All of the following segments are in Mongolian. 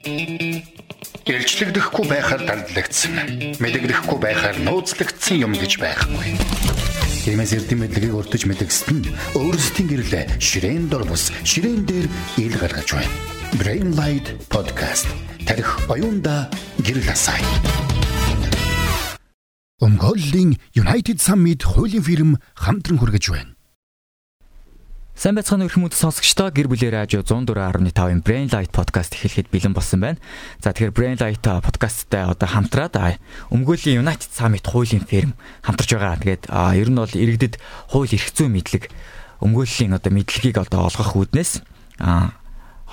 Илчлэгдэхгүй байхаар дандлагдсан. Мэдэгдэхгүй байхаар нууцлагдсан юм гэж байхгүй. Тиймээс эрдэм мэдлэгийг өртөж мэдгэсэд нь өөрсдийн гэрлээ ширээн дор бус ширээн дээр ил гаргаж байна. Brain Light Podcast тарих оюунда гэрэл асаая. Өмгөөллийн United Summit хуулийн фирм хамтран хүргэж байна. Сайн байцгаана өрх мөд сонсогчдоо гэр бүлээр радио 104.5-ын Brain Light podcast эхлэхэд бэлэн болсон байна. За тэгэхээр Brain Light podcast-тай одоо хамтраад өмгөөлийн United Summit хуулийн фирм хамтарч байгаа. Тэгээд ер нь бол иргэдэд хууль эрх зүйн мэдлэг өмгөөлийн одоо мэдлэгийг одоо олгох үүднээс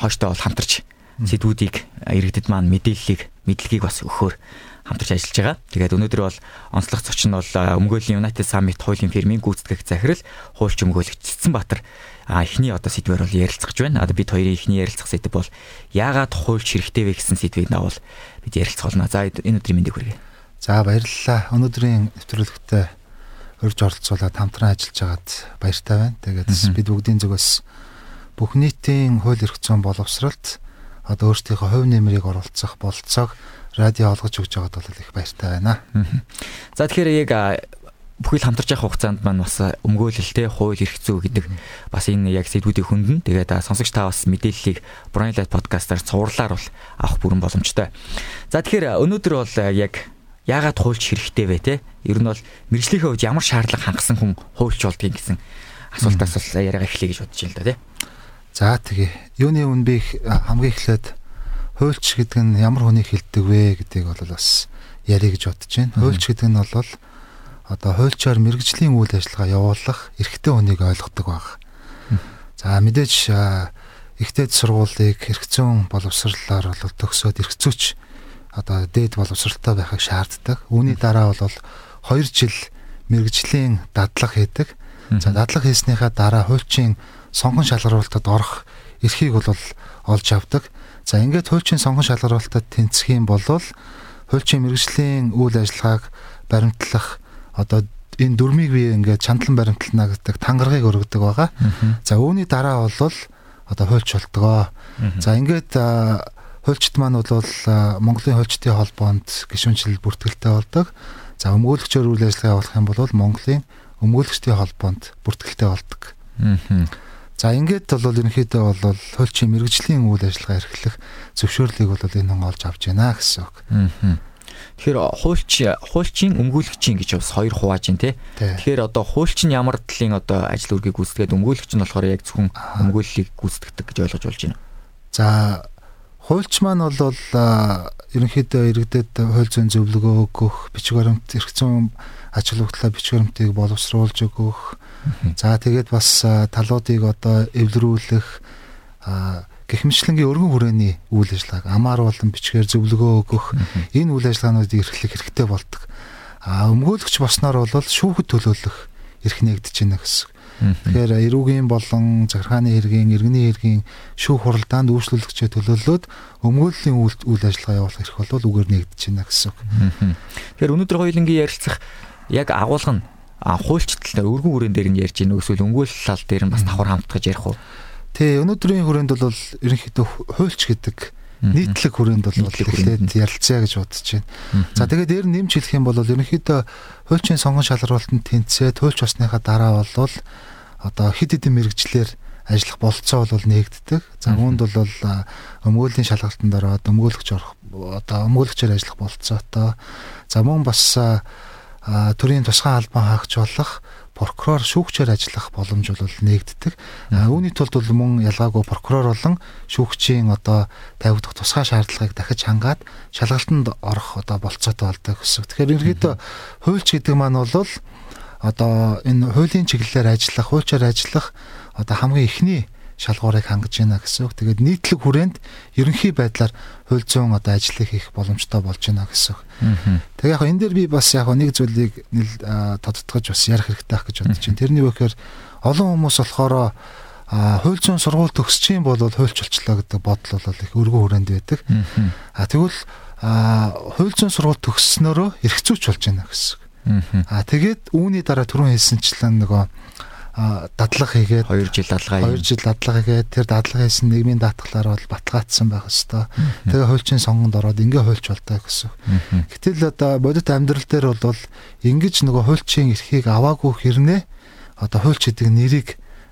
хойштоо бол хамтарч сэдвүүдийг иргэдэд маань мэдээллийг мэдлэгийг бас өгөхөөр хамтарч ажиллаж байгаа. Тэгээд өнөөдөр бол онцлог зочин бол өмгөөлийн United Summit хуулийн фирмийн гүйцэтгэх захирал хуульч өмгөөлөгч Цэцэнбаатар а эхний одоо сэдвэр бол ярилцах гэж байна. Одоо бид хоёрын эхний ярилцах сэдв бол яагаад хуульч хэрэгтэй вэ гэсэн сэдвийг навал бид ярилцах болно. За энэ өдрийн мэндийг хүргэе. За баярлалаа. Өнөөдрийн нэвтрүүлэгтээ урьж оролцуулаад хамтран ажиллаж байгаад баяртай байна. Тэгээд бид бүгдийн зүгээс бүх нийтийн хууль эрх зүйн боловсролт одоо өөрсдийнхөө хувь нэмрийг оролцох болцоог радио олгож өгч байгаад бол их баяртай байна. За тэгэхээр яг бүхэл хамтарч явах хугацаанд маань бас өмгөөлөлтэй хууль эрх зүй гэдэг бас энэ яг сэдвүүдийг хөндлөн тэгээд сонсогч та бас мэдээллийг Brian Light podcast-аар цувралаар бол авах бүрэн боломжтой. За тэгэхээр өнөөдөр бол яг яагаад хуульч хэрэгтэй вэ те? Ер нь бол мэрэгжлийнхээ хувьд ямар шаардлага хангасан хүн хуульч болдгийг гэсэн асуултаас бол яриага эхлэе гэж бодож байна л да те. За тэгээ юуны үн би хамгийн эхлээд хуульч гэдэг нь ямар хүнийг хилдэг вэ гэдгийг бол бас ярих гэж бодож байна. Хуульч гэдэг нь бол одоо хуульчаар мэрэгжлийн үйл ажиллагаа явуулах эрхтэй хүнийг ойлгодог баг. За мэдээж ихтэй сургуулийг зүйн боловсрлаар бол төгсөөд эрх зүйч одоо дээд боловсралтай байхыг шаарддаг. Үүний дараа бол 2 жил мэрэгжлийн дадлага хийдэг. За дадлага хийснийхаа дараа хуульчийн сонгон шалгаруулалтад орох эрхийг бол олж авдаг. За ингээд хуульчийн сонгон шалгаруулалтад тэнцэх юм бол хуульчийн мэрэгжлийн үйл ажиллагааг баримтлах одоо энэ дөрмийг би ингээд чандлан баримтлана гэдэг тангарагыг өргөдөг байгаа. За үүний дараа бол одоо хуульч болтгоо. За ингээд хуульчд маань бол Монголын хуульчдын холбоонд гишүүнчлэл бүртгэлтэй болдог. За өмгөөлөгчөөр үйл ажиллагаа явуулах юм бол Монголын өмгөөлөгчдийн холбоонд бүртгэлтэй болдог. За ингээд бол ерөнхийдөө бол хуульчийн мэрэгжлийн үйл ажиллагаа эрхлэх зөвшөөрлийг бол энэ хүн олж авч байна гэсэн үг. Тэгэхээр хуульч хуульчийн өмгөөлөгчийн гэж бас хоёр хувааж байна тий. Тэгэхээр одоо хуульч нь ямар талын одоо ажил үргийг гүйцэтгээд өмгөөлөгч нь болохоор яг зөвхөн өмгөөллийг гүйцэтгэдэг гэж ойлгож болж байна. За хуульч маань бол ерөнхийдөө иргэдэд хууль зүйн зөвлөгөө өгөх, бичиг баримт эрх зүйн ач холбогдлоо бичиг баримтыг боловсруулж өгөх. За тэгээд бас талуудыг одоо эвлэрүүлэх гэхмэчлэнгийн өргөн хүрээний үйл ажиллагааг амаар болон бичгээр зөвлөгөө өгөх энэ үйл ажиллагаануудыг эрхлэх хэрэгтэй болдог. А өмгөөлөгч босноор бол шүүхэд төлөөлөх эрх нэгдэж байна гэсэн. Тэгэхээр эрүүгийн болон захиргааны хэргийн, иргэний хэргийн шүүх хуралдаанд үйлчлүүлэгчээ төлөөлөөд өмгөөллийн үйл ажиллагаа явуулах эрх бол үгээр нэгдэж байна гэсэн. Тэгэхээр өнөөдөр хоёулангийн ярилцах яг агуулга нь хуульч тал өргөн хүрээнд дээр нь ярьж гин өсвөл өмгөөлөл тал дээр нь бас давхар хамтгаж ярих уу? Тэ өнөөдрийн хүрээнд бол ерөнхийдөө хуульч гэдэг нийтлэг хүрээнд бол эхлээд ярилцъя гэж бодож байна. За тэгээд дээр нэмж хэлэх юм бол ерөнхийдөө хуульчийн сонгон шалралтанд тэнцээд хуульч болсныхаа дараа бол одоо хэд хэдэн мэрэгчлэр ажиллах болцоо бол нээгддэг. За үүнд бол өмгөөлийн шалгалтанд ороод өмгөөлөгч орох одоо өмгөөлөгчөөр ажиллах болцоотой. За мөн бас төрийн тусгай албан хаагч болох прокурор шүүгчээр ажиллах боломж бол нээгддэг. Үүний тулд бол мөн ялгаагүй прокурор болон шүүгчийн одоо тавигдах тусгай шаардлагыг дахиж хангаад шалгалтанд орох одоо болцоотой болдог гэсэн. Тэгэхээр ерөнхийдөө хуульч гэдэг маань бол одоо энэ хуулийн чиглэлээр ажиллах, хуульчаар ажиллах одоо хамгийн ихний шалгуурыг хангаж байна гэсэн үг. Тэгээд нийтлэг хүрээнд ерөнхий байдлаар хууль зүйн одоо ажлыг хийх боломжтой болж байна гэсэн үг. Тэгээ яг энэ дээр би бас яг нэг зүйлийг тодтогч бас ярих хэрэгтэй ах гэж бодож байна. Тэрний үгээр олон хүмүүс болохоор хууль зүйн сургууль төгсөж юм бол хуульч болчлоо гэдэг бодол бол их өргөн хүрээнд байдаг. А тэгвэл хууль зүйн сургууль төгссөнөөрөө эрх зүйч болж байна гэсэн. А тэгээд үүний дараа түрүүн хэлсэнчлэн нөгөө дадлага хийгээд 2 жил дадлага 2 жил дадлага хийгээд тэр дадлага хийсэн нийгмийн даатгалаар бол баталгаажсан байх хэвээр. Тэгээ хуульчийн сонгонд ороод ингээ хуульч болтой гэсэн. Гэтэл одоо бодит амьдрал дээр бол ингэж нөгөө хуульчийн эрхийг аваагүй хэрнээ одоо хуульч гэдэг нэрийг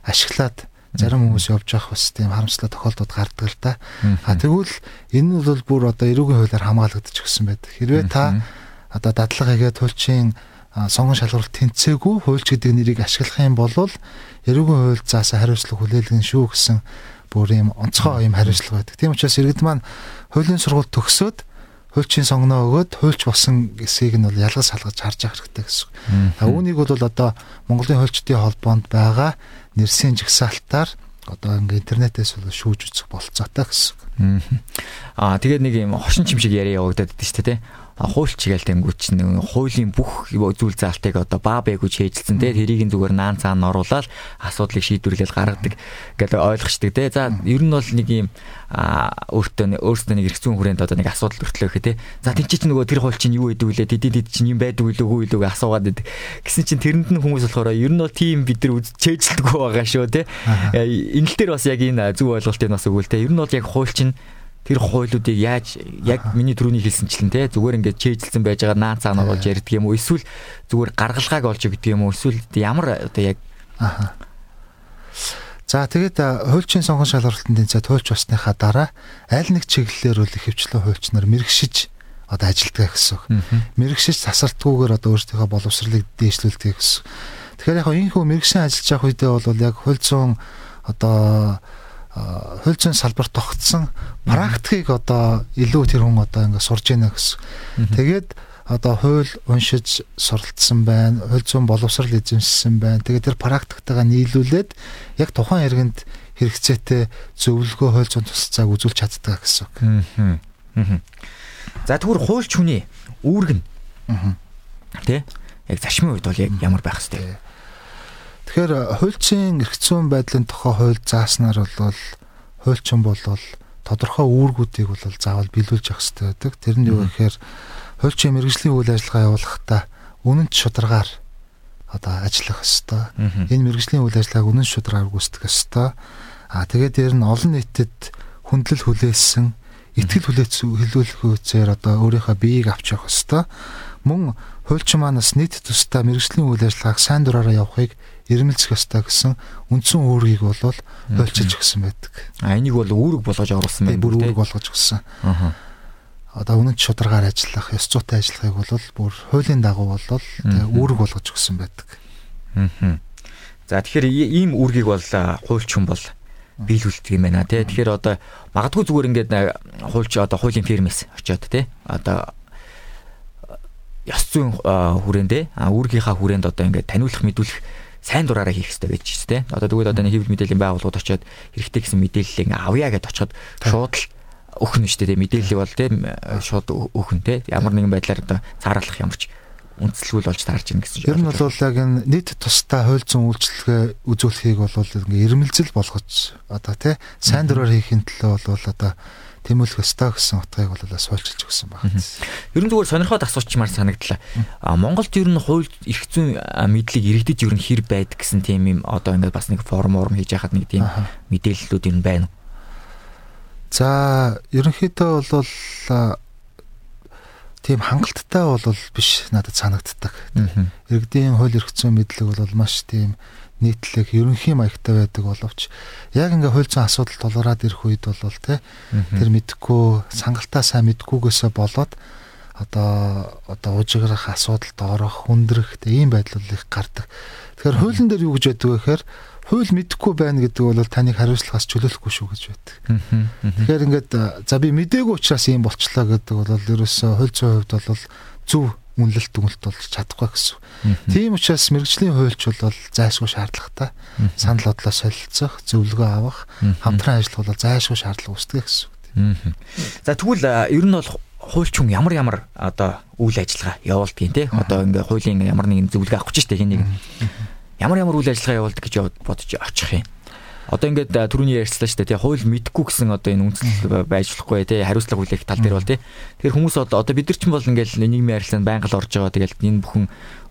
ашиглаад зарим хүмүүс явж явах бас тийм харамслаа тохиолдод гардаг л да. А тэгвэл энэ нь бол бүр одоо эрүүгийн хуулиар хамгаалагдчих гсэн байдаг. Хэрвээ та одоо дадлага хийгээд хуульчийн сонгон шалгуулалт тэнцээгүй хуульч гэдэг нэрийг ашиглах юм бол эрүүгийн хууль заасан хариуцлага хүлээлгэн шүү гэсэн бүр юм онцгой юм хариуцлага байдаг. Тийм учраас иргэд маань хуулийн сургууль төгсөөд хуульчийн сонгоноо өгөөд хуульч болсон гэсийг нь бол ялгаж салгаж харж явах хэрэгтэй гэсэн. А үүнийг бол одоо Монголын хуульчдын холбоонд байгаа нэрсийн жагсаалтаар одоо ингээ интернетээс бол шүүж үзэх болцоотой гэсэн. Аа тэгээд нэг юм хошин чим шиг яриа явагдаад байдаг шүү дээ хуульч гээл тэнгүүч нэг хуулийн бүх зүйл заалтыг одоо баа бэгүү чэйжилсэн те. Тэрийг зүгээр наан цаана оруулаад асуудлыг шийдвэрлэл гаргадаг гэдэг ойлгочдөг те. За ер нь бол нэг юм өөртөө өөртөө нэг эргэцүүн хүрээнд одоо нэг асуудал өртлөө гэхэ те. За тийч чи нөгөө тэр хуульч чинь юу гэдэг вүлээ тэд тэд чинь юм байдаг үлээ үгүй үлээ асуугаад байдаг. Гэсэн чинь тэрэнд нь хүмүүс болохоор ер нь бол тийм бид нар чэйжилдэггүй байгаа шүү те. Энэ л дээр бас яг энэ зөв ойлголтыг бас өгвөл те. Ер нь бол яг хуульч нь тэр хуйлуудыг яаж яг миний түрүүний хэлсэнчлэн те зүгээр ингээд чэйжилсэн байж байгаа наа цаана болж ярьдаг юм уу? Эсвэл зүгээр гаргалгааг олж өгдөг юм уу? Эсвэл ямар одоо яг аха. За тэгээд хуульчийн сонгон шалгалтын тэнцээ туйлч басныхаа дараа аль нэг чиглэлээр үл ихэвчлэн хуульч нар мэрэгшиж одоо ажилтгаа гэсэн. Мэрэгшиж засалтгүйгээр одоо өөрсдийнхөө боловсролыг дээшлүүлдэг гэсэн. Тэгэхээр яг энэ хөө мэрэгшин ажиллаж явах үедээ бол яг хууль зүйн одоо хууль зүйн салбарт тогтсон практикийг одоо илүү тэр хүн одоо ингээд сурж яана гэсэн. Тэгээд одоо хууль уншиж суралцсан байна, хууль зүйн боловсрал эзэмшсэн байна. Тэгээд тэр практиктайгаа нийлүүлээд яг тухайн иргэнд хэрэгцээтэй зөвлөгөө хууль зүйн тусцааг үзүүлж чаддаг гэсэн. За тэгвэр хуульч хүний үүрэг нь. Тэ? Яг зашмын үед бол яг ямар байх хэвтэй. Тэгэхээр хуульчийн эрх зүйн байдлын тухай хууль зааснаар бол хуульчин бол тодорхой үүргүүдийг бол заавал биелүүлж явах хэрэгтэй байдаг. Тэр нь юу гэхээр хуульчийн мэрэгжлийн үйл ажиллагаа явуулахдаа үнэнч шударгаар одоо ажиллах ёстой. Энэ мэрэгжлийн үйл ажиллагааг үнэн шударгаар гүйцэтгэх ёстой. Аа тэгээд дээр нь олон нийтэд хүндлэл хүлээсэн итгэл хүлээц хэлүүлэхүүцээр одоо өөрийнхөө биеийг авч явах ёстой. Мөн хуульчин манаас нийт тусдаа мэрэгжлийн үйл ажиллагааг сайн дураараа явахыг ирмэлцэх ёстой гэсэн үндсэн үүргийг бол хуульчилж өгсөн байдаг. А энийг бол үүрэг болгож оруулсан байна. Бүр үүрэг болгож өгсөн. Аа. Одоо үнэт шударгаар ажиллах, ёс зүйтэй ажиллахыг бол бүр хуулийн дагуу бол үүрэг болгож өгсөн байдаг. Аа. За тэгэхээр ийм үүргийг бол хуульч хүн бол биелүүлдэг юм байна тий. Тэгэхээр одоо магадгүй зүгээр ингээд хуульч одоо хуулийн фирмээс очиод тий. Одоо ёс зүйн хүрээндээ үүргийнхаа хүрээнд одоо ингээд таниулах мэдүүлэх сайн дураараа хийх хэрэгтэй байж шүү дээ. Одоо тэгвэл одоо нэг хэвлэл мэдээллийн байгууллагууд очиод хэрэгтэй гэсэн мэдээллийг авъя гэдээ очиход шууд л өгнө шүү дээ. Мэдээлэл бол тийм шууд өгнө те. Ямар нэгэн байдлаар одоо цаарлах ямарч үндслэгүүл болж таарч ийн гэсэн. Ер нь бол яг энэ нийт тустай хууль зүйн үйлчлэгээ үзүүлэхийг бол ингээ ирмэлзэл болгож одоо тий сайн дураар хийхин төлөө бол одоо тэмүүлэх ёстой гэсэн утгыг бол бас хуульчилж өгсөн байна. Ер нь зүгээр сонирхоод асуучмаар санагдлаа. Монголд ер нь хууль эрх зүйн мэдлэг иргэдэд ер нь хэр байдаг гэсэн тийм юм одоо ингээд бас нэг форум орон хийж яхад нэг тийм мэдээллүүд ер нь байна. За ерөнхийдөө бол тийм хангалттай бол биш надад санагддаг. Иргэдийн хууль эрх зүйн мэдлэг бол маш тийм нийтлэг ерөнхий маягтай байдаг боловч яг ингээ хууль зүйн асуудал тулгараад ирэх үед бол тэ тэр мэдхгүй сангалтаа сайн мэдгүйгээсээ болоод одоо одоо уужиграх асуудалд орох хүндрэх тийм байдал их гардаг. Тэгэхээр хуулийн дээр юу гэж байдаг вэ гэхээр хууль мэдэхгүй байна гэдэг бол таныг хариуцлагаас чөлөөлөхгүй шүү гэж байдаг. Тэгэхээр ингээд за би мдээгүй учраас ийм болчлоо гэдэг бол ерөөсөө хууль зүйн хувьд бол зөв үнэлэлт дүнэлт болж чадахгүй гэсэн. Тийм учраас мэрэгжлийн хуульч бол зайлшгүй шаардлагатай. Санал бодлоо солилцох, зөвлөгөө авах, хамтран ажиллах бол зайлшгүй шаардлага үүсдэг гэсэн. За тэгвэл ер нь бол хуульч хүн ямар ямар одоо үйл ажиллагаа явуулдгийг те одоо ингээ хуулийн ямар нэгэн зөвлөгөө авах гэж штэ хин нэг ямар ямар үйл ажиллагаа явуулдаг гэж бодож очих юм. Одоо ингээд түрүүний ярьслаа шүү дээ тий. Хууль мэдхгүй гэсэн одоо энэ үндэслэл байж болохгүй тий. Хариуцлага хүлээх тал дээр бол тий. Тэгэхээр хүмүүс одоо бид нар ч бол ингээд нийгмийн харилцаанд байнга л орж байгаа. Тэгэл энэ бүхэн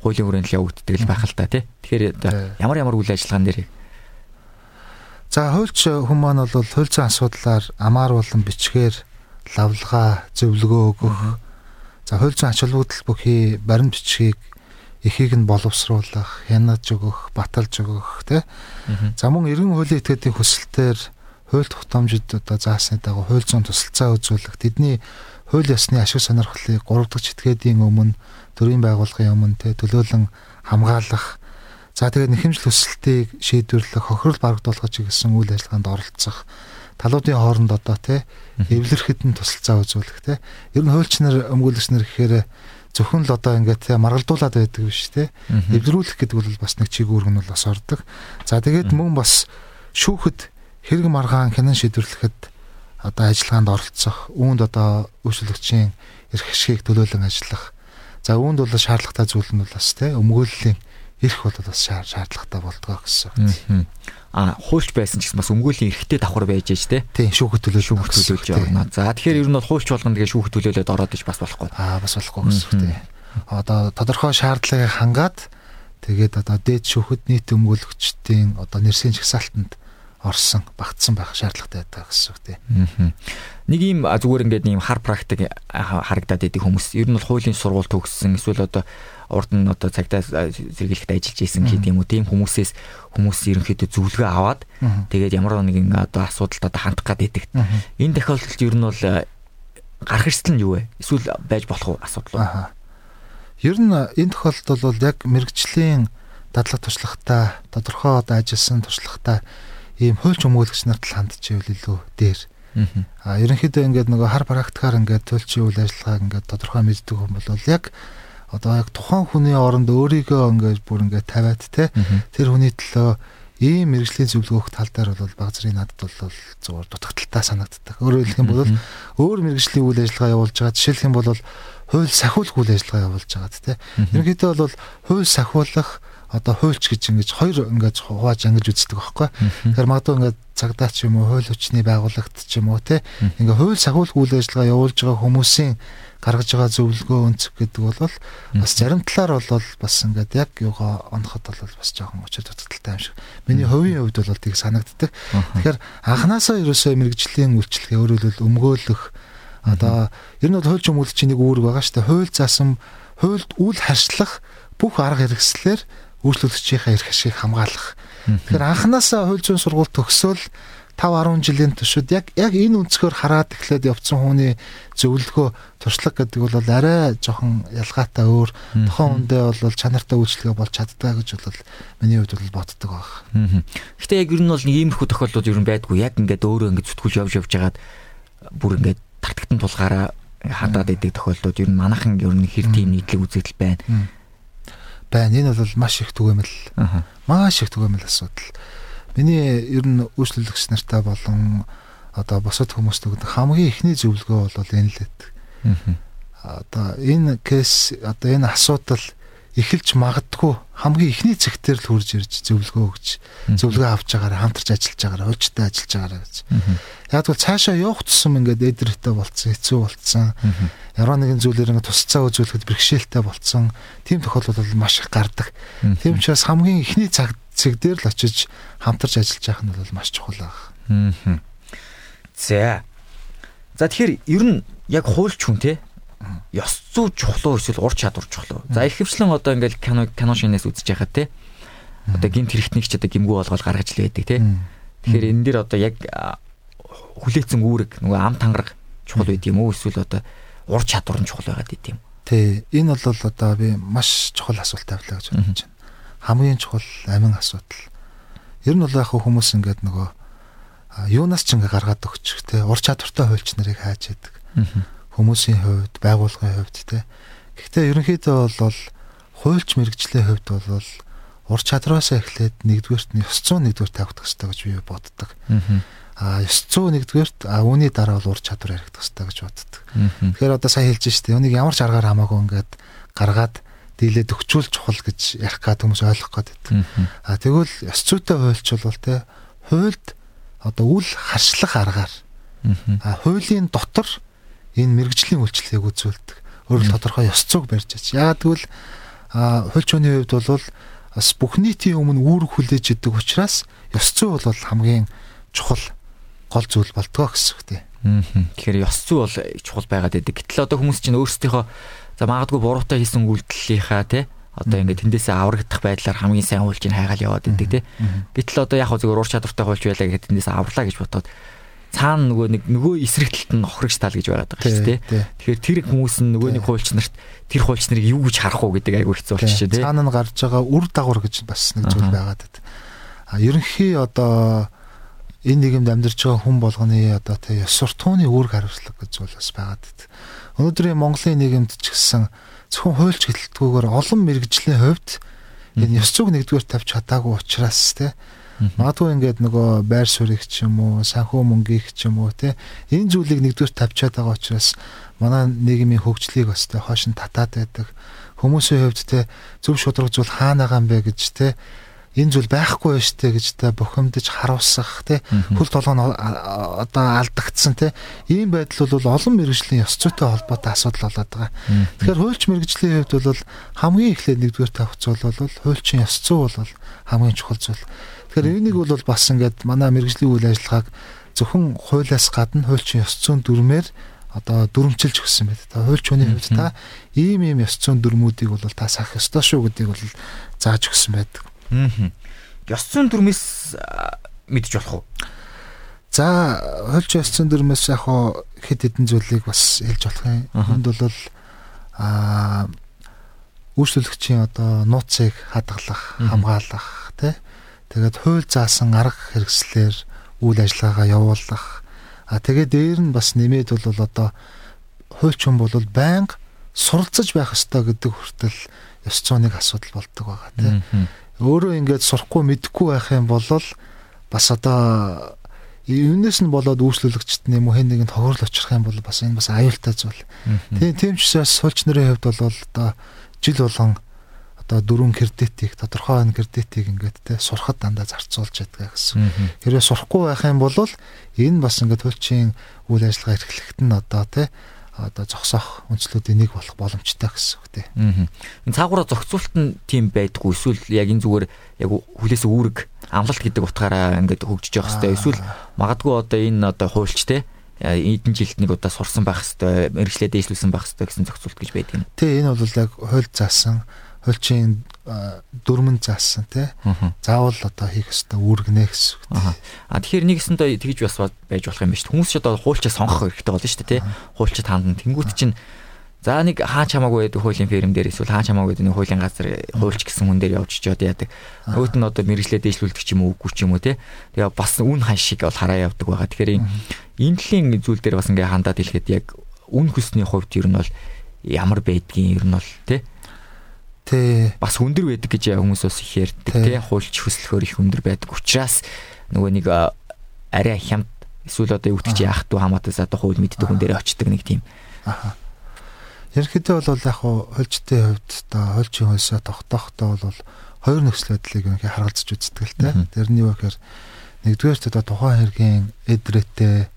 хуулийн хүрээнд л явагддаг л байх л та тий. Тэгэхээр ямар ямар үйл ажиллагаан дээр? За хуульч хүмүүс маань бол хуульцсан асуудлаар амаар болон бичгээр лавлгаа зөвлөгөө өгөх. За хуульцсан ач холбогдол бүхий баримт бичгийг эхийг нь боловсруулах, хянаж өгөх, баталж өгөх тий. За мөн эргэн хуулийн этгээдийн хүсэлтээр хууль тогтоомжид одоо заасны дагуу хууль зүйн тусалцаа үзүүлэх, тэдний хууль ёсны ашиг сонирхлыг 3 дахь этгээдийн өмнө төрийн байгууллагын өмнө тий төлөөлөн хамгаалах. За тэгээд нэхэмжил хүсэлтийг шийдвэрлэх, хохирол барагдуулах гэсэн үйл ажиллагаанд оролцох талуудын хооронд одоо тий эвлэрхэд нь тусалцаа үзүүлэх тий. Ер нь хуульч нар өмгөөлөгч нар гэхээр зөвхөн л одоо ингээд маргалдуулаад байдаг биш те. Эвдрүүлэх гэдэг бол бас нэг чиг үүрэг нь бол бас ордог. За тэгээд мөн бас шүүхэд хэрэг маргаан хянан шийдвэрлэхэд одоо ажиллагаанд оролцох, үүнд одоо үйлчлэгчийн эрх ашгийг төлөөлөн ажиллах. За үүнд бол шаардлагатай зүйл нь бол бас те өмгөөллийн эрх бол бас шаардлагатай болдгоо гэсэн а хуульч байсан ч гэсэн бас өмгөөлийн эрхтэй давхар байж ээж те. Тийм шүүхт төлөө шүүхт төлөөж явна. За тэгэхээр ер нь бол хуульч болгоно тэгээ шүүхт төлөөлөд ороод иж бас болохгүй. Аа бас болохгүй гэсэн тийм. Одоо тодорхой шаардлагыг хангаад тэгээд одоо дээд шүүхэд нийт өмгөөлөгчдийн одоо нэрсийн жагсаалтанд орсон багтсан байх шаардлагатай байдаг гэсэн үг тийм. Нэг юм зүгээр ингээд ийм хар практик харагдаад идэг хүмүүс ер нь бол хуулийн сургууль төгссөн эсвэл одоо урд нь одоо цагтаа сэргийлэхэд ажиллаж исэн гэдэг юм уу тийм хүмүүсээс хүмүүс ерөнхийдөө зөвлөгөө аваад тэгээд ямар нэгэн одоо асуудалд одоо хандах гад идэг. Энэ тохиолдолд ер нь бол гарах эрсдэл нь юу вэ? Эсвэл байж болох уу асуудал уу? Ер нь энэ тохиолдолд бол яг мэрэгжлийн дадлага туршлагатай тодорхой одоо ажилласан туршлагатай ийм хуульч өмгөөлөгч нарт л хандж ивэл илүү дээр. Аа ерөнхийдөө ингээд нөгөө хар практикаар ингээд төлчийн үйл ажиллагааг ингээд тодорхой мэддэг хүн бол яг одоо яг тухайн хүний оронд өөрийгөө ингээд бүр ингээд тавиад те тэр хүний төлөө ийм мэрэгжлийн зөвлөгөөх тал дээр бол баг зэрэг надад бол зүгээр дутагдaltaа санагддаг. Өөрөөр хэлэх юм бол өөр мэрэгжлийн үйл ажиллагаа явуулж байгаа. Жишээлх юм бол хууль сахиулах үйл ажиллагаа явуулж байгаа те. Ерөнхийдөө бол хууль сахиулах одоо хуульч гэж ингэж хоёр ингэж хувааж ангиж үздэг байхгүй. Тэгэхээр магадгүй ингээд цагдаа ч юм уу хууль хүчний байгууллагт ч юм уу те ингээ хууль сахиулах үйл ажиллагаа явуулж байгаа хүмүүсийн гаргаж байгаа зөвлөгөө өнцөг гэдэг бол бас зарим талаар бол бас ингээд яг юугаа оноход бол бас жоохон очир дутагдaltaй юм шиг. Миний хувийн хувьд бол тийг санагддаг. Тэгэхээр анханасаа ерөөсөө мэрэгжлийн үйлчлэгээ өөрөөр хэлбэл өмгөөлөх одоо ер нь бол хуульч өмгөөлөгчийн нэг үүрэг байгаа шүү дээ. Хууль заасан хуульд үл харьцлах бүх арга хэрэгслэр үйлчлүүлэгчийнхээ эрх ашиг хамгаалах. Тэгэхээр анханасаа хууль зүйн сургууль төгсөөл 5 10 жилийн туршид яг яг энэ өнцгөр хараад эхлээд явцсан хүний зөвлөгөө туршлага гэдэг бол арай жоохон ялгаатай өөр тохон хүндээ бол чанартай үйлчлэгээ болж чаддаг гэж бол миний хувьд бол боддог баг. Гэтэ яг ер нь бол нэг иймэрхүү тохиолдол ер нь байдгүй. Яг ингээд өөрөө ингээд зүтгүүлж явж явж хагаад бүр ингээд тартагтан тулгаараа хадаад идэг тохиолдод ер нь манайхан ер нь хэр тийм нийтлэг үзэгдэл байна. Байна. Энэ бол маш их түгээмэл. Маш их түгээмэл асуудал Миний ер нь үйлчлүүлэгч нартай болон одоо босод хүмүүст өгдөг хамгийн ихний зөвлөгөө бол энэ л байдаг. Одоо энэ кейс одоо энэ асуудал эхэлж магадгүй хамгийн ихний зэгтэр л хурж ирж зөвлөгөө өгч зөвлөгөө авч байгаараа хамтарч ажиллаж байгаараа уйлчтай ажиллаж байгаараа гэж. Яг бол цаашаа явах тусам ингээд эдрэтэй болцсон, хэцүү болцсон. Ямар нэгэн зүйлээр ингээд тусцаа үзүүлэхэд бэрхшээлтэй болцсон. Тийм тохиолдол бол маш их гардаг. Тийм учраас хамгийн ихний цаг цэг дээр л очиж хамтарч ажиллаж байх нь бол маш чухал баг. За. За тэгэхээр ер нь яг хуульч хүн те ёс зүй чухал уу эсвэл ур чадвар чухал уу? За ихэвчлэн одоо ингээл кино кино шинээс үзэж байхад те одоо гинт хэрэгтнийг ч одоо гимгүү болгоод гаргаж л байдаг те. Тэгэхээр энэ дэр одоо яг хүлээцэн үүрэг нөгөө ам тангараг чухал байд юм уу эсвэл одоо ур чадвар нь чухал байгаад байд юм. Тий, энэ бол одоо би маш чухал асуулт тавилаа гэж бодож байна хамгийн чухал амин асуудал. Ер нь бол яг хүмүүс ингээд нөгөө юунаас ч ингээ гаргаад өгчих те ур чадвартай хуульч нарыг хайж яадаг. Хүмүүсийн хувьд, байгууллагын хувьд те. Гэхдээ ерөнхийдөө бол хуульч мэрэгжлийн хувьд бол ур чадвараас эхлээд нэгдүгээрт нь ёс зүйн нэгдүгээр тавигдах хэрэгтэй гэж би боддог. А ёс зүйн нэгдүгээрт а үүний дараа бол ур чадвар яригдах хэрэгтэй гэж боддог. Тэгэхээр одоо сайн хэлж штэ. Үнийг ямар ч аргаар хамаагүй ингээд гаргаад дийлээд өгчүүл чухал гэж ярих гад хүмүүс ойлгох гээд байдаг. А тэгвэл ёс зүйтэй хуульч бол те хуульд одоо үл харшлах аргаар а хуулийн дотор энэ мэрэгжлийн үйлчлэгийг үзүүлдэг. Өөрөөр тодорхой ёс зүйг барьж байгаа. Яагад гэвэл хуульч хүний хувьд бол бас бүх нийтийн өмнө үүрэг хүлээж идэг учраас ёс зүй бол хамгийн чухал гол зүйл болтгоо гэсэн үг тийм. Тэгэхээр ёс зүй бол чухал байгаад байдаг. Гэтэл одоо хүмүүс чинь өөрсдийнхөө за магадгүй буруутай хийсэн үйлдэлийнхаа тий одоо ингээд тэндээсээ аврагдах байдлаар хамгийн сайн хуульч нь хайгаал яваад байдаг тий. Гэтэл одоо яг хөө зөвөр уур чадвартай хуульч байлаа гэхэд тэндээсээ аврлаа гэж бодоод цаана нөгөө нэг нөгөө эсрэг талд нь охрогч тал гэж байгаад байгаа шүү дээ. Тэгэхээр тэр хүмүүс нь нөгөө нэг хуульч нарт тэр хуульч нарыг юу гэж харах уу гэдэг айгүй хэцүү болчих шүү дээ. Цаана нь гарч байгаа үр дагавар гэж бас нэг зүйл байгаад байна. А ерөнхий одоо энэ нийгэмд амьдарч байгаа хүн болгоны одоо тэ ёс суртахууны үүрэг хариуцлага гэж зүйл бас байгаад байна. Өнөөдрийн Монголын нийгэмд ч гэсэн зөвхөн хуульч гэлтгүүгээр олон мэрэгжлийн хувьд энэ ёс зүйг нэгдүгээр тавьж чадаагүй учраас те Магадгүй ингээд нөгөө байр суурийг ч юм уу, санхүү мөнгийг ч юм уу те энэ зүйлийг нэгдүгээр тавьчаад байгаа учраас манай нийгмийн хөгжлийг бас те хоош нь татаад байдаг. Хүмүүсийн хувьд те зөв шудраг зүйл хаана байгаа юм бэ гэж те энэ зүйл байхгүй тээ гэж та бухимдаж харуулсах тий хөл толгой нь одоо алдагдсан тий ийм байдал бол олон мэрэгжлийн ёс зүйтэй холбоотой асуудал болоод байгаа. Тэгэхээр хуульч мэрэгжлийн хувьд бол хамгийн эхлээд нэгдүгээр зүйл бол хуульчин ёс зүй бол хамгийн чухал зүйл. Тэгэхээр энийг бол бас ингээд манай мэрэгжлийн үйл ажиллагааг зөвхөн хуулиас гадна хуульчин ёс зүйн дүрмээр одоо дүрмчилж өгсөн байт. Та хуульч хүний хувьд та ийм ийм ёс зүйн дүрмүүдийг бол та сах ёстой шүү гэдгийг бол зааж өгсөн байдаг. Аа. Ёс зүйн дүрмээс мэдж болох уу? За, хольч ёс зүйн дүрмээс яг хоо хэд хэдэн зүйлийг бас хэлж болох юм. Энд бол аа үйлчлэгчийн одоо нууцыг хадгалах, хамгаалах тий. Тэгээд хууль заасан арга хэрэгслэр үйл ажиллагаагаа явуулах. А тэгээд дээр нь бас нэмээд бол одоо хуульч хүн бол байнга суралцаж байх ёстой гэдэг хүртэл ёс зүйн асуудал болдог байгаа тийм өөрөө ингээд сурахгүй мэдэхгүй байх юм бол бас одоо юунаас нь болоод үйлчлүүлэгчд нэм хэн нэгэнд хохирол очих юм бол бас энэ бас аюултай зүйл. Тийм тийм ч учраас суулч нарын хувьд бол одоо жил болгон одоо дөрвөн кредитийг тодорхой ан кредитийг ингээд те сурахад дандаа зарцуулж ядгаа гэсэн. Хэрвээ сурахгүй байх юм бол энэ бас ингээд хөлчийн үйл ажиллагаа эрхлэхэд нь одоо те одоо зогсоох үндслүүдийн нэг болох боломжтой гэсэн үг тий. Аа. Энэ цаагаараа зохицуулт нь тийм байдгүй эсвэл яг энэ зүгээр яг хүлээс үүрэг амлалт гэдэг утгаараа ингээд хөгжиж явах хэрэгтэй. Эсвэл магадгүй одоо энэ одоо хуульч те эдэн жилд нэг удаа сурсан байх хэрэгтэй, мэрэгчлээ дээшлүүлсэн байх хэрэгтэй гэсэн зохицуулт гэж байдаг юм. Тий, энэ бол яг хууль заасан хуульчийн дөрмөн заасан тий. Заавал одоо хийх ёстой үүргэнэ гэсэн үг. А тэгэхээр нэгэсэндээ тэгж бас байж болох юм дээ. Хүмүүс ч одоо хуульчаа сонгох хэрэгтэй болно шүү дээ тий. Хуульчид хандан тэнгуут чинь За нэг хаа чамаагүй байдаг хуулийн ферм дээр эсвэл хаа чамаагүй байдаг нэг хуулийн газар хуульч гэсэн хүн дээр явж чиод яадаг. Нөгөөт нь одоо мэрэгчлээ дэвшлүүлдэг ч юм уу үгүй ч юм уу те. Тэгээ бас үн хан шиг бол хараа явдаг байгаа. Тэгэхээр энэ төрлийн зүйл дээр бас ингээ хандаад хэлэхэд яг үн хөсний хувьд ер нь бол ямар байдгийг ер нь бол те Тий. Бас өндөр байдаг гэж хүмүүс бас их ярьдаг тий. Хуульч хөслөхөр их өндөр байдаг учраас нөгөө нэг арай хямд эсвэл одоо юу гэдэг чи яах вэ хамаатаас одоо хууль мэддэг хүн дээр очдөг нэг тийм. Аха. Ерөнхийдөө бол яг хуульчтай хувьд одоо хуульчийн хөлсөө тогтоохтой бол хоёр нөхцөл байдлыг ингээ харгалзаж үздэг л тий. Тэр нь юу гэхээр нэгдүгээр одоо тухайн хэргийн эдрэтэ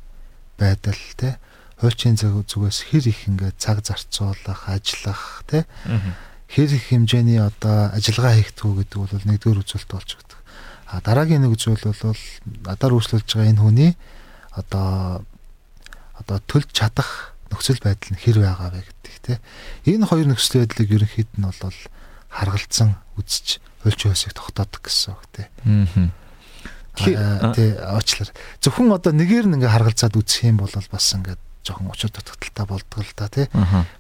байдал тий. Хуульчийн зүгээс хэр их ингээ цаг зарцуулах, ажиллах тий. Аа хэр их хэмжээний одоо ажиллагаа хийгдгүү гэдэг бол нэгдүгээр үзүүлэлт болж байгаа. А дараагийн нэг зүйл бол надаар үүслүүлж байгаа энэ хүний одоо одоо төлж чадах нөхцөл байдал нь хэр байгаа вэ гэдэг тийм. Энэ хоёр нөхцөл байдлыг ерөнхийд нь бол харгалзан үзэж хөлч хөөсийг тогтоодог гэсэн үг тийм. Аа тий уучлаар зөвхөн одоо нэгээр нь ингээ харгалзаад үзэх юм бол бас ингээд жоохон учир дутагдaltaа болдог л да тий.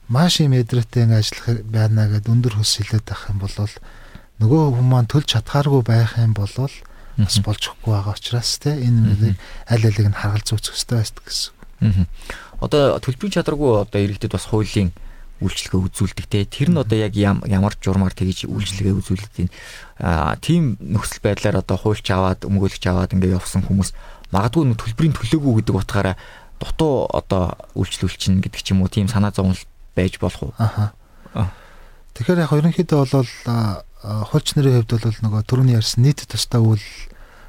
Маш юм эдрэттэй ингээ ажиллах байна гэд өндөр хөс хилээд байх юм бол нөгөө хүмүүс маань төлж чадхааргүй байх юм бол бас болж өгөхгүй байгаа учраас тий энэ мөрийг аль алиг нь харгалз үүсэх хэрэгтэй байст гэсэн. Одоо төлбөрийн чадваргүй одоо иргэдэд бас хуулийн үйлчлэгээ үзүүлдэг те тэр нь одоо яг ямар журмаар тэгж үйлчлэгээ үзүүлдэг тийм тийм нөхцөл байдлаар одоо хуульч аваад өмгөөлөгч аваад ингээ явсан хүмүүс магадгүй төлбөрийн төлөөгүй гэдэг утгаараа дутуу одоо үйлчлүүлчин гэдэг ч юм уу тийм санаа зовлон байж болох уу? Аха. Тэгэхээр яг ерөнхийдөө бол хуульч нарын хувьд бол нөгөө түрүүний ярьсан нийт тустай үйл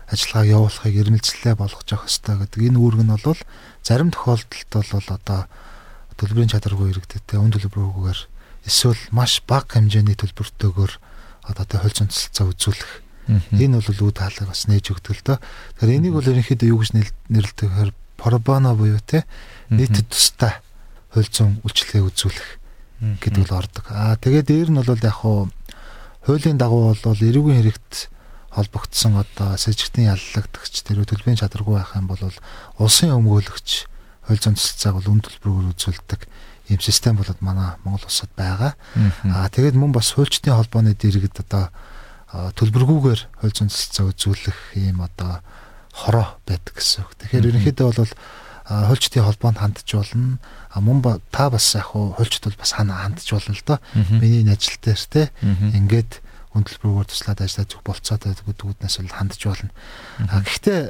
ажиллагааг явуулахыг эрмэлзлээ болгож явах хэрэгтэй гэдэг энэ үүрэг нь бол зарим тохиолдолд бол одоо төлбөрийн чадваргүй иргэдэд үн төлбөргүйгээр эсвэл маш бага хэмжээний төлбөртөөгөр одоо тэ зүйн цэцэлцээ үзүүлэх энэ бол үе таалаг бас нээж өгдөг л доо. Тэгэхээр энийг бол ерөнхийдөө юу гэж нэрлэдэг гэхээр пробано буюу те нийтэд тустай хууль зүйн үйлчлэгээ үзүүлэх гэдэг бол ордог. Аа тэгээд дээр нь бол яг хуу хуулийн дагуу бол эрүүгийн хэрэгт холбогдсон одоо сэжигтэн яллагдагч тэр төлбөрийн чадваргүй байх юм бол улсын өмгөөлөгч хууль зүйн цэцэлцээг бол үн төлбөрөөр үзүүлдэг ийм систем болоод манай Монгол улсад байгаа. Аа тэгээд мөн бас хуульчдын холбооны дэргэд одоо төлбөргүйгээр хууль зүйн цэцэлцээ үзүүлэх ийм одоо хороо байдаг гэсэн үг. Тэгэхээр ерөнхийдөө бол хуульчдын холбоонд хандж болно. А мөн та бас яг хуульчд бол бас хандж болно л доо. Миний энэ ажил дээр те ингээд хүндлбэргээр туслаад ажиллаж зүг болцоод байдаг дүүднээс бол хандж болно. А гэхдээ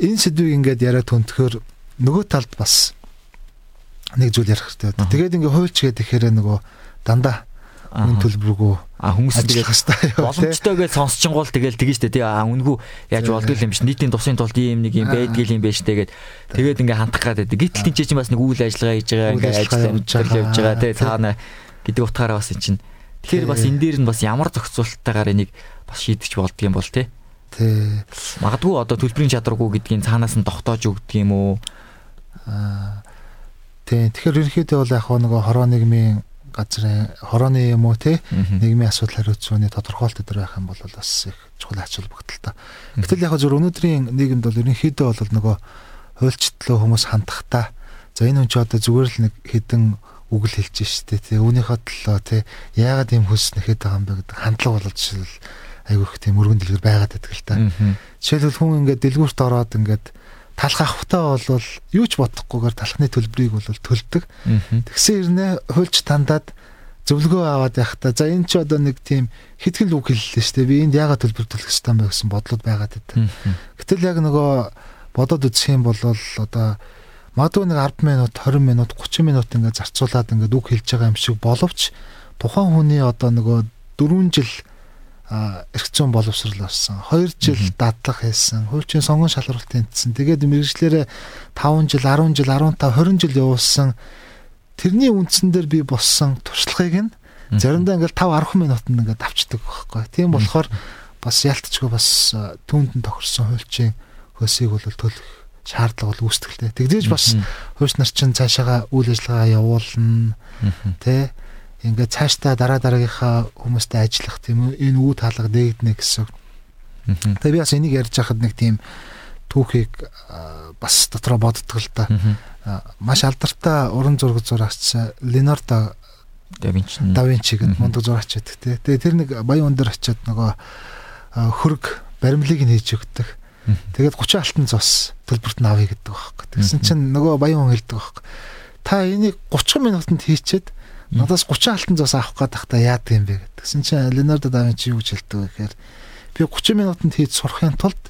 энэ сэдвийг ингээд яриад төнтөхөр нөгөө талд бас нэг зүйл ярих хэрэгтэй. Тэгээд ингээ хуульч гэдэг ихээр нөгөө дандаа үн төлбөргүй. А хүмүүс тэгээд боломжтой гэж сонсчингуул тэгэл тэгэн штэ. Тий а үнгүү яаж болдгоо юм биш. Нийтийн тусын тулд ийм нэг юм байдгийл юм байж тэгээд тэгээд ингээ хандах гад байдаг. Гítэл тэнцээ чинь бас нэг үйл ажиллагаа хийж байгаа ингээ ажил амжилт явж байгаа. тий цаана гэдэг утгаараа бас энэ чинь. Тэгэхээр бас энэ дээр нь бас ямар зохицуулттайгаар энийг бас шийдэж болдго юм бол тий тий магадгүй одоо төлбөрийн чадваргүй гэдгийг цаанаас нь тогтоож өгдөг юм уу? Аа тий тэгэхээр ерөнхийдөө бол яг нөгөө хороо нийгмийн газрын хорооны юм уу те нийгмийн асуудал хариуцууны тодорхойлт өдр байх юм бол бас их чухал ач холбогдолтой. Гэтэл яг зөв өнөөдрийн нийгэмд бол ерөнхийдөө бол нөгөө хуульчлалаа хүмүүс хандахдаа за энэ хүн ч одоо зүгээр л нэг хідэн үгэл хэлж штэ те үүнийхээ төлөө те яагаад ийм хөлс нэхэд байгаа юм бэ гэдэг хандлага болоод жишээл айгүйх тийм өргөн дэлгэр байгаад байдаг л та. Жишээлбэл хүн ингээд дэлгүүрт ороод ингээд талах авахтаа бол юу ч бодохгүйгээр талхны төлбөрийг бол төлдөг. Тэгсэн ирнэ хуульч тандаад зөвлөгөө аваад явахдаа за энэ ч одоо нэг тийм хитгэл үг хэллээ шүү дээ. Би энд яагаад төлбөр төлөх ёстой бэ гэсэн бодлууд байгаад байдаг. Гэтэл яг нөгөө бодоод үзэх юм бол одоо магадгүй нэг 10 минут, 20 минут, 30 минут ингээд зарцуулаад ингээд үг хэлж байгаа юм шиг боловч тухайн хүний одоо нөгөө 4 жил эрх зүйн боловсрал авсан. 2 жил дадлаг хийсэн. Хуучин сонгон шалралт тэнцсэн. Тэгээд мэрэгчлэрээ 5 жил, 10 жил, 15, 20 жил явуулсан. Тэрний үндсэн дээр би боссон туршлагыг нь заримдаа ингээл 5 10 минутанд ингээд авчдаг байхгүй. Тийм болохоор бас ялтчгүй бас түүнд нь тохирсон хуульчийн хөөсийг бол төлөх шаардлага бол үүсдэг л дээ. Тэгдэж бас хууч нар чинь цаашаага үйл ажиллагаа явуулна. Тэ ингээд цаашдаа дараа дараагийнхаа хүмүүстэй ажиллах тийм энэ үе таалга нээгднэ гэсэн. Тэгээ би бас энийг ярьж байхад нэг тийм түүхийг бас дотроо боддог л да. Маш алдартай уран зураг зурагч Ленардо да Винчи да Винчи гэдэг мундаг зурагч байдаг тий. Тэгээ тэр нэг баян өндөр очиод нөгөө хөрг баримлыг нь хийж өгдөг. Тэгээд 30 алтан цус төлбөрт нь авъя гэдэг байхгүй. Тэгсэн чинь нөгөө баян хүн хэлдэг байхгүй. Та энийг 30 минутанд хийчихэд Надаас 30 алтан зоос авах гээд тахта яад юм бэ гэдгсэн чинь Леонардо да Винчи юу гэж хэлдэг вэ гэхээр би 30 минутанд хийж сурахын тулд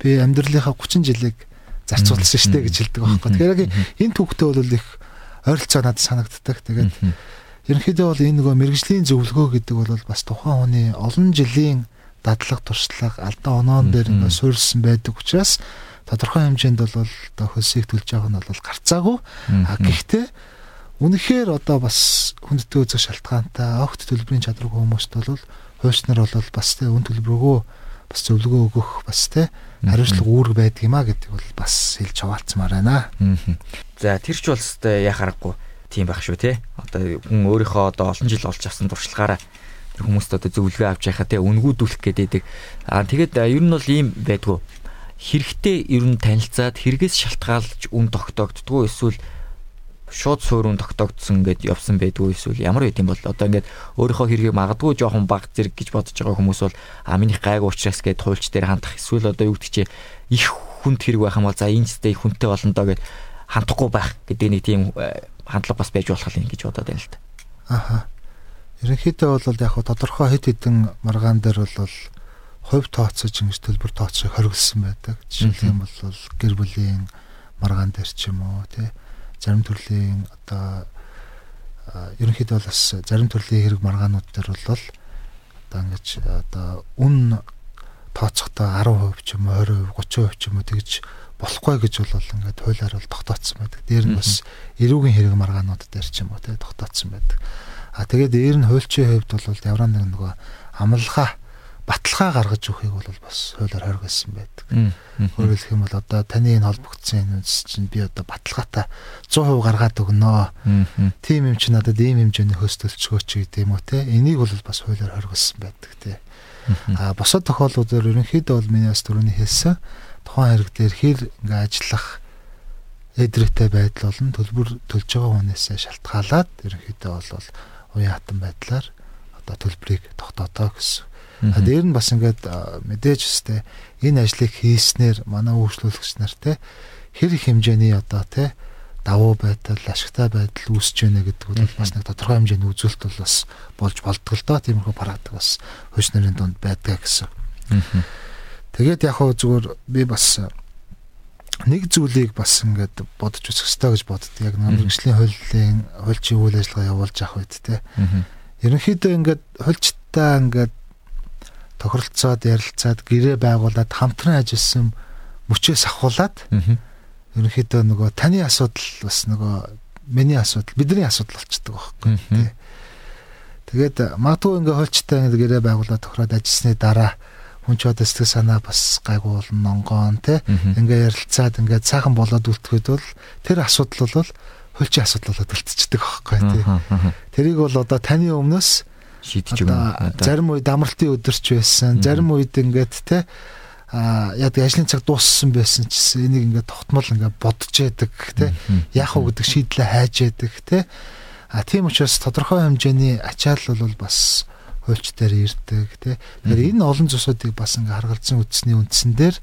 би амьдралынхаа 30 жилийг зарцуулсан дээ гэж хэлдэг байхгүй. Тэгэхээр яг энэ түүхтэй бол их ойролцоо надад санагддаг. Тэгээд ерөнхийдөө бол энэ нөгөө мэрэгжлийн зөвлөгөө гэдэг бол бас тухайн хүний олон жилийн дадлаг туршлага алдаа оноон дээр ингээ суурилсан байдаг учраас тодорхой хэмжээнд бол одоо хөлсийг төлж байгаа нь бол гарцаагүй. А гэхдээ Үнэхээр одоо бас хүндтэй үзэх шалтгаантай огт төлбөрийн чадваргүй хүмүүст бол хуульчнаар бол бас тэ үн төлбөргөө бас зөвлөгөө өгөх бас тэ хариуцлага үүрэг байдаг юм а гэдэг бол бас хэлж хаваалцмаар байна. За тэр ч бол өстэй яа харахгүй тийм байх шүү те. Одоо хүн өөрийнхөө одоо олон жил олж авсан туршлагаараа хүмүүст одоо зөвлөгөө авч яхаа те үнгүүдүүлэх гэдэг. Аа тэгээд ер нь бол ийм байдгүй. Хэрэгтэй ер нь танилцаад хэрэгээс шалтгаалж үн тогтоогддгоо эсвэл шууд суурин тогтоогдсон гэд явсан байдгүй эсвэл ямар байд юм бол одоо ингээд өөрийнхөө хэргийг магадгүй жоохон баг зэрэг гэж бодож байгаа хүмүүс бол а минийх гайг уучраас гэд хуульч дээр хандах эсвэл одоо юу гэдэг чи их хүнд хэрэг байх юм бол за энэ зэтэй хүнтэй болно доо гэд хандахгүй байх гэдэг нэг тийм э, хандлага бас байж болох юм гэж бодоод байна л да. Аха. Ерөнхийдөө бол яг тодорхой хэд хэдэн маргаан дээр бол хувь тооцож ингэж төлбөр тооцохыг хориглосон байдаг. Жишээлх юм бол гэр бүлийн маргаан дээр ч юм уу тий зарим төрлийн одоо ерөнхийдөө бас зарим төрлийн хэрэг маргаанууд дээр бол одоо ингэж одоо үн тооцохдоо 10% ч юм уу 20%, 30% ч юм уу тэгж болохгүй гэж бол ингээд хуулиар бол тогтооцсон байдаг. Дээр нь бас эрүүгийн хэрэг маргаанууд дээр ч юм уу те тогтооцсон байдаг. А тэгээд дээр нь хуульчийн хувьд бол ямар нэг нөгөө амлахаа баталгаа гаргаж өгөхийг бол бас хуулиар хоригдсан байдаг. Өөрөөр хэлэх юм бол одоо таны энэ холбогдсон энэ үндэс чинь би одоо баталгаатай 100% гаргаад өгнө. Тим юм чинь надад ийм хэмжээний хөстөлцгөөч гэдэг юм уу те. Энийг бол бас хуулиар хоригдсан байдаг те. А босод тохиолдлуудаар ерөнхийдөө бол миний бас түрүүний хэлсэн тухайн хэрэг дээр хэр ингээ ажиллах эдрэттэй байдал болон төлбөр төлж байгаа хүнээсээ шалтгаалаад ерөнхийдөө бол уян хатан байдлаар одоо төлбөрийг тогтоотоо гэсэн. А дээр нь бас ингээд мэдээж өстэй энэ ажлыг хийснээр манай үйлчлүүлэгч нар те хэр их хэмжээний одоо те давуу байдал, ашигтай байдал үүсэж байна гэдэг бол бас нэг тодорхой хэмжээний үзүүлэлт бол бас болж болдго л доо. Тиймэрхүү практик бас хөөс нарын донд байдаг гэсэн. Тэгээд яг хөө зүгээр би бас нэг зүйлийг бас ингээд бодож үзэх хэрэгтэй гэж боддог. Яг мэрэгжлийн хуулийн хуульчийн үйл ажиллагаа явуулж авах үед те. Ерөнхийдөө ингээд хуульчтай ингээд тохиролцоод ярилцаад гэрээ байгуулад хамтран ажилласан мөчөөс ахуулаад ерөнхийдөө нөгөө таны асуудал бас нөгөө миний асуудал бидний асуудал болчихдог байхгүй тий. Тэгээд магадгүй ингээ хөлчтэй гэрээ байгуулаад тохироод ажилласны дараа хүн ч одоо сэтгэл санаа бас гайгүй болно нонгоон тий. Ингээ ярилцаад ингээ цаахан болоод үлдэхэд бол тэр асуудал бол хөлчийн асуудал болоод үлдчихдэг байхгүй тий. Тэрийг бол одоо таны өмнөөс шийдэж өгнө. Зарим үед амралтын өдөрч байсан. Зарим үед ингээд те а яг ажлын цаг дууссан байсан ч энийг ингээд тогтмол ингээд бодож яадаг те. Яах вэ гэдэг шийдлээ хайж яадаг те. А тийм учраас тодорхой хэмжээний ачаал бол бас хуульч дээр ирдэг те. Тэгэхээр энэ олон зүйлсүүдийг бас ингээд харгалзан үтсний үндсэн дээр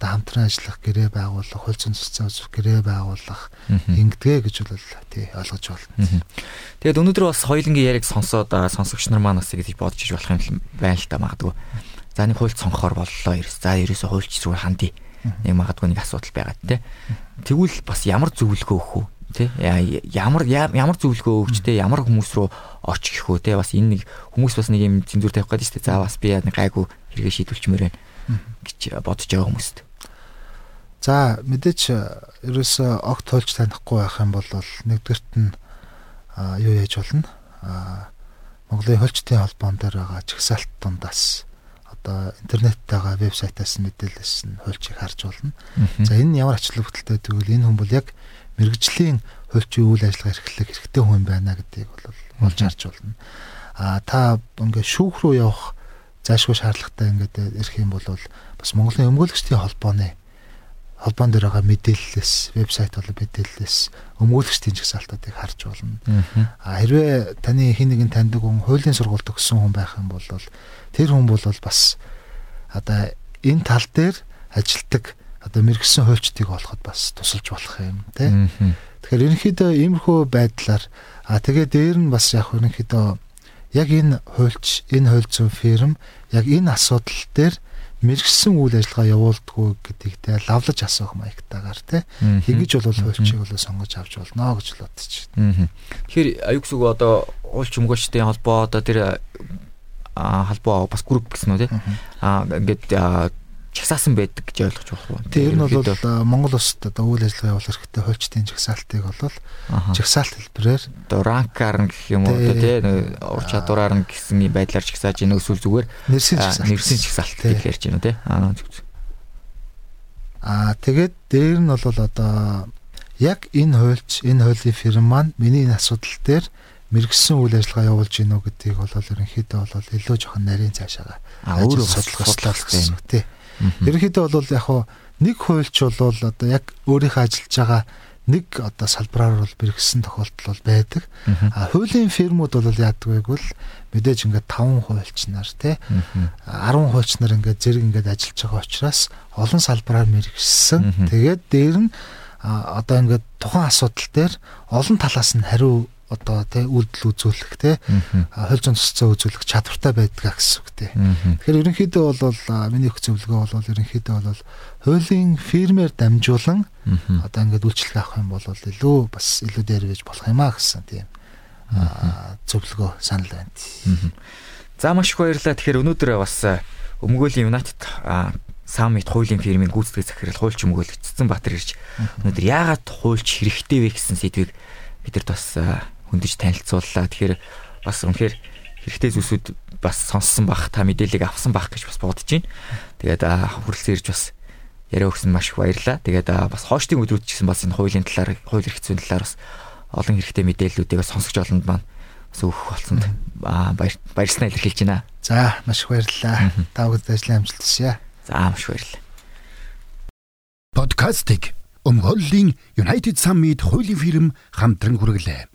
одоо хамтран ажиллах гэрээ байгуулах хууль зүйн цэцэн үзэх гэрээ байгуулах ингэдгээ гэж бол тий ойлгож байна. Тэгээд өнөөдөр бас хоёлынгийн яриг сонсоод сонсогч нар маань бас ингэж бодож иж болох юм байна л та магадгүй. За нэг хуульч сонгохоор боллоо ерөөс. За ерөөсө хуульч рүү хандъя. Нэг магадгүй нэг асуудал байгаа те. Тэгвэл бас ямар зөвлөгөө өгөх үү? Тэ ямар ямар зөвлөгөө өгч те ямар хүмүүс рүү очих үү те бас энэ нэг хүмүүс бас нэг юм зэнзүр тавих гэдэг чинь за бас би нэг гайгүй хэрэгээ шийдвэлчмээр байна гэж бодож байгаа хүмүүст. За мэдээч ерөөсө огт толж танихгүй байх юм бол нэгдүгээрт нь юу яаж болно? Монголын хөлчтийн холбоон дээр байгаа чагсаалт дундаас одоо интернетттэйгээ вебсайтаас мэдээлэлс нь хуульчийг харж болно. За энэ нь ямар ачлал бүтэлтэй тэгвэл энэ хүн бол яг мэрэгжлийн хуульчийн үйл ажиллагаа эрхлэх хэрэгтэй хүн байна гэдгийг бол олж харж болно. А та ингээ шүүх рүү явах заашгүй шаардлагатай ингээд ирэх юм бол бас Монголын өмгөөлөгчдийн холбооны холбоон дээр байгаа мэдээллээс вебсайт болон мэдээллээс өмгөөлөгчдийн жагсаалтуудыг харж болно. А хэрвээ таны хин нэгэн таньдаг хүн хуулийн сургууль төгссөн хүн байх юм бол тэр хүн бол бас одоо энэ тал дээр ажилтдаг одоо мэрэгсэн хуульчдыг олоход бас тусалж болох юм тий. Тэгэхээр ерөнхийдөө иймэрхүү байдлаар а тэгээ дээр нь бас яг ерөнхийдөө яг энэ хуульч энэ хууль зүйн фирм яг энэ асуудал дээр мэрэгсэн үйл ажиллагаа явуулдаггүй гэдэгтэй лавлаж асуух маягтайгаар тий хигэж бол хуульчийг бол сонгож авч болно гэж л бодож байна. Тэгэхээр аюулсүг одоо уулч өмгөчтэй холбоо одоо тэр холбоо бас групп гэсэн үү тий а ингээд чагсаасан байдаг гэж ойлгож байна. Тэр нь бол Монгол улсад одоо үйл ажиллагаа явуулах хэрэгтэй хуульчдын чагсаалтыг бол чагсаалт хэлбэрээр одоо ранкаар нь гэх юм уу тий ур чадвараар нь гэсэн байдлаар чагсааж ийн өсвөл зүгээр нэрсэн чагсаалт гэж ярьж байна тий. Аа зүг. Аа тэгээд дээр нь бол одоо яг энэ хуульч энэ хуулийн фирм маань миний энэ асуудал дээр мэрэгсэн үйл ажиллагаа явуулж гинөө гэдгийг бол ерөнхийдөө бол илүү жоохон нарийн цаашаа өөрөө судлах үг тий. Ерөнхийдөө бол яг хуу нэг хуульч бол одоо яг өөрийнхөө ажиллаж байгаа нэг одоо салбараар бол бэрхсэн тохиолдол бол байдаг. А хуулийн фирмүүд бол яадаг вэ гэвэл мэдээж ингээд 5 хуульч нар тий 10 хуульч нар ингээд зэрэг ингээд ажиллаж байгаа учраас олон салбараар мэрэгсэн. Тэгээд дээр нь одоо ингээд тухайн асуудал дээр олон талаас нь хариу одоо тий үйлдэл үзүүлэх тий зүйн тусцаа үзүүлэх чадвартай байдгаа гэсэн үг тий. Тэгэхээр ерөнхийдөө бол миний өгсөн зөвлөгөө бол ерөнхийдөө бол хуулийн фирмээр дамжуулан одоо ингээд үйлчлэг авах юм бол илүү бас илүү дээр байж болох юм а гэсэн тийм зөвлөгөө санал байна. За маш их баярлалаа. Тэгэхээр өнөөдөр бас өмгөөлийн United Summit хуулийн фирмийн гүйцэтгэх захирал хуульч өмгөөл Цэцэн Баатар ирж өнөөдөр яагаад хуульч хэрэгтэй вэ гэсэн сэдвийг бидэрт бас хөндөж танилцууллаа. Тэгэхээр бас үнэхээр хэрэгтэй зүйлсүүд бас сонссон бах та мэдээллийг авсан бах гэж бас бодож байна. Тэгээд хүрэлцэн ирж бас яриа өгсөн маш их баярлалаа. Тэгээд бас хоочтын өдрүүд ч гэсэн бас энэ хуулийн талаар, хууль эрх зүйн талаар бас олон хэрэгтэй мэдээллүүдийг сонсогч олонд маань бас өгөх болсонд баярснаа илэрхийлж байна. За маш их баярлалаа. Та бүхэнд ажлын амжилт хүсье. За маш их баярлалаа. Подкастик өмгөөллийн United Summit хуулийн фирм хамтран хүргэлээ.